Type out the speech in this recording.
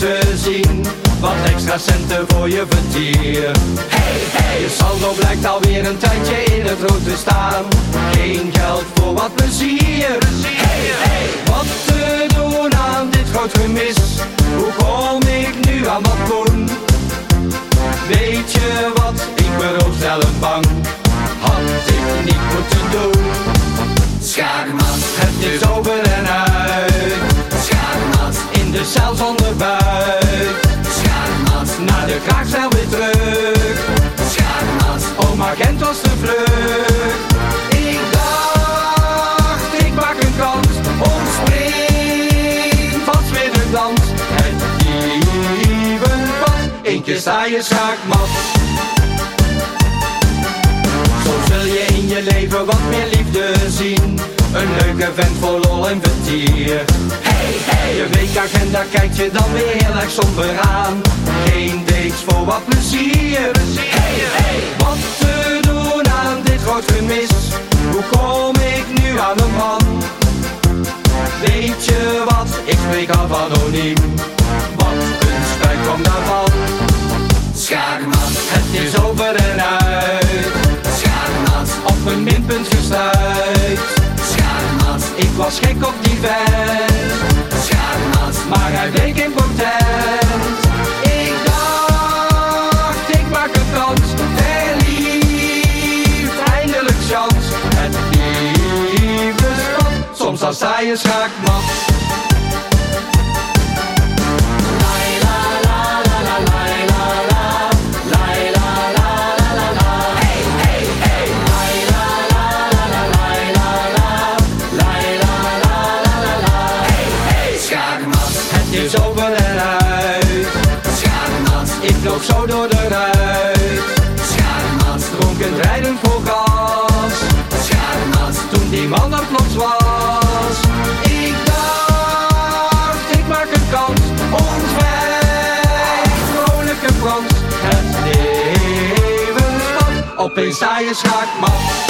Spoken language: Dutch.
luxe zien. Wat extra centen voor je vertier. Hey, hey, je saldo blijkt alweer een tijdje in het rood te staan. Geen geld voor wat plezier. Hey, wat te doen aan dit groot gemis? Hoe kom ik nu aan wat doen? Weet je wat, ik ben ook zelf bang. Had ik niet moeten doen. Schaakmat, het is over en uit. Schaakmat, in de cel zonder buik. Van, sta je schaakmat. Zo zul je in je leven wat meer liefde zien. Een leuke vent vol lol en vertier. Hey, hey, je weekagenda kijkt je dan weer heel erg somber aan. Geen dates voor wat plezier. Hey, hey, wat te doen aan dit groot gemis? Hoe kom ik nu aan een man? Weet je wat, ik spreek af anoniem. Het is over en uit. Op een minpunt gestuurd. Schaakmat, ik was gek op die vent. Schaakmat, maar hij bleek impotent. Ik dacht, ik maak een kans. Verliefd, eindelijk chans. Het liefdespad, soms dan sta je schaakmat. Schaakmat, Schaakmat, ik vloog zo door de ruit. Schaakmat, dronken rijden voor gas. Schaakmat, toen die man er plots was. Ik dacht, ik maak een kans. Ontwijk, vrolijke Frans. Het leven opeens sta je schaakmat.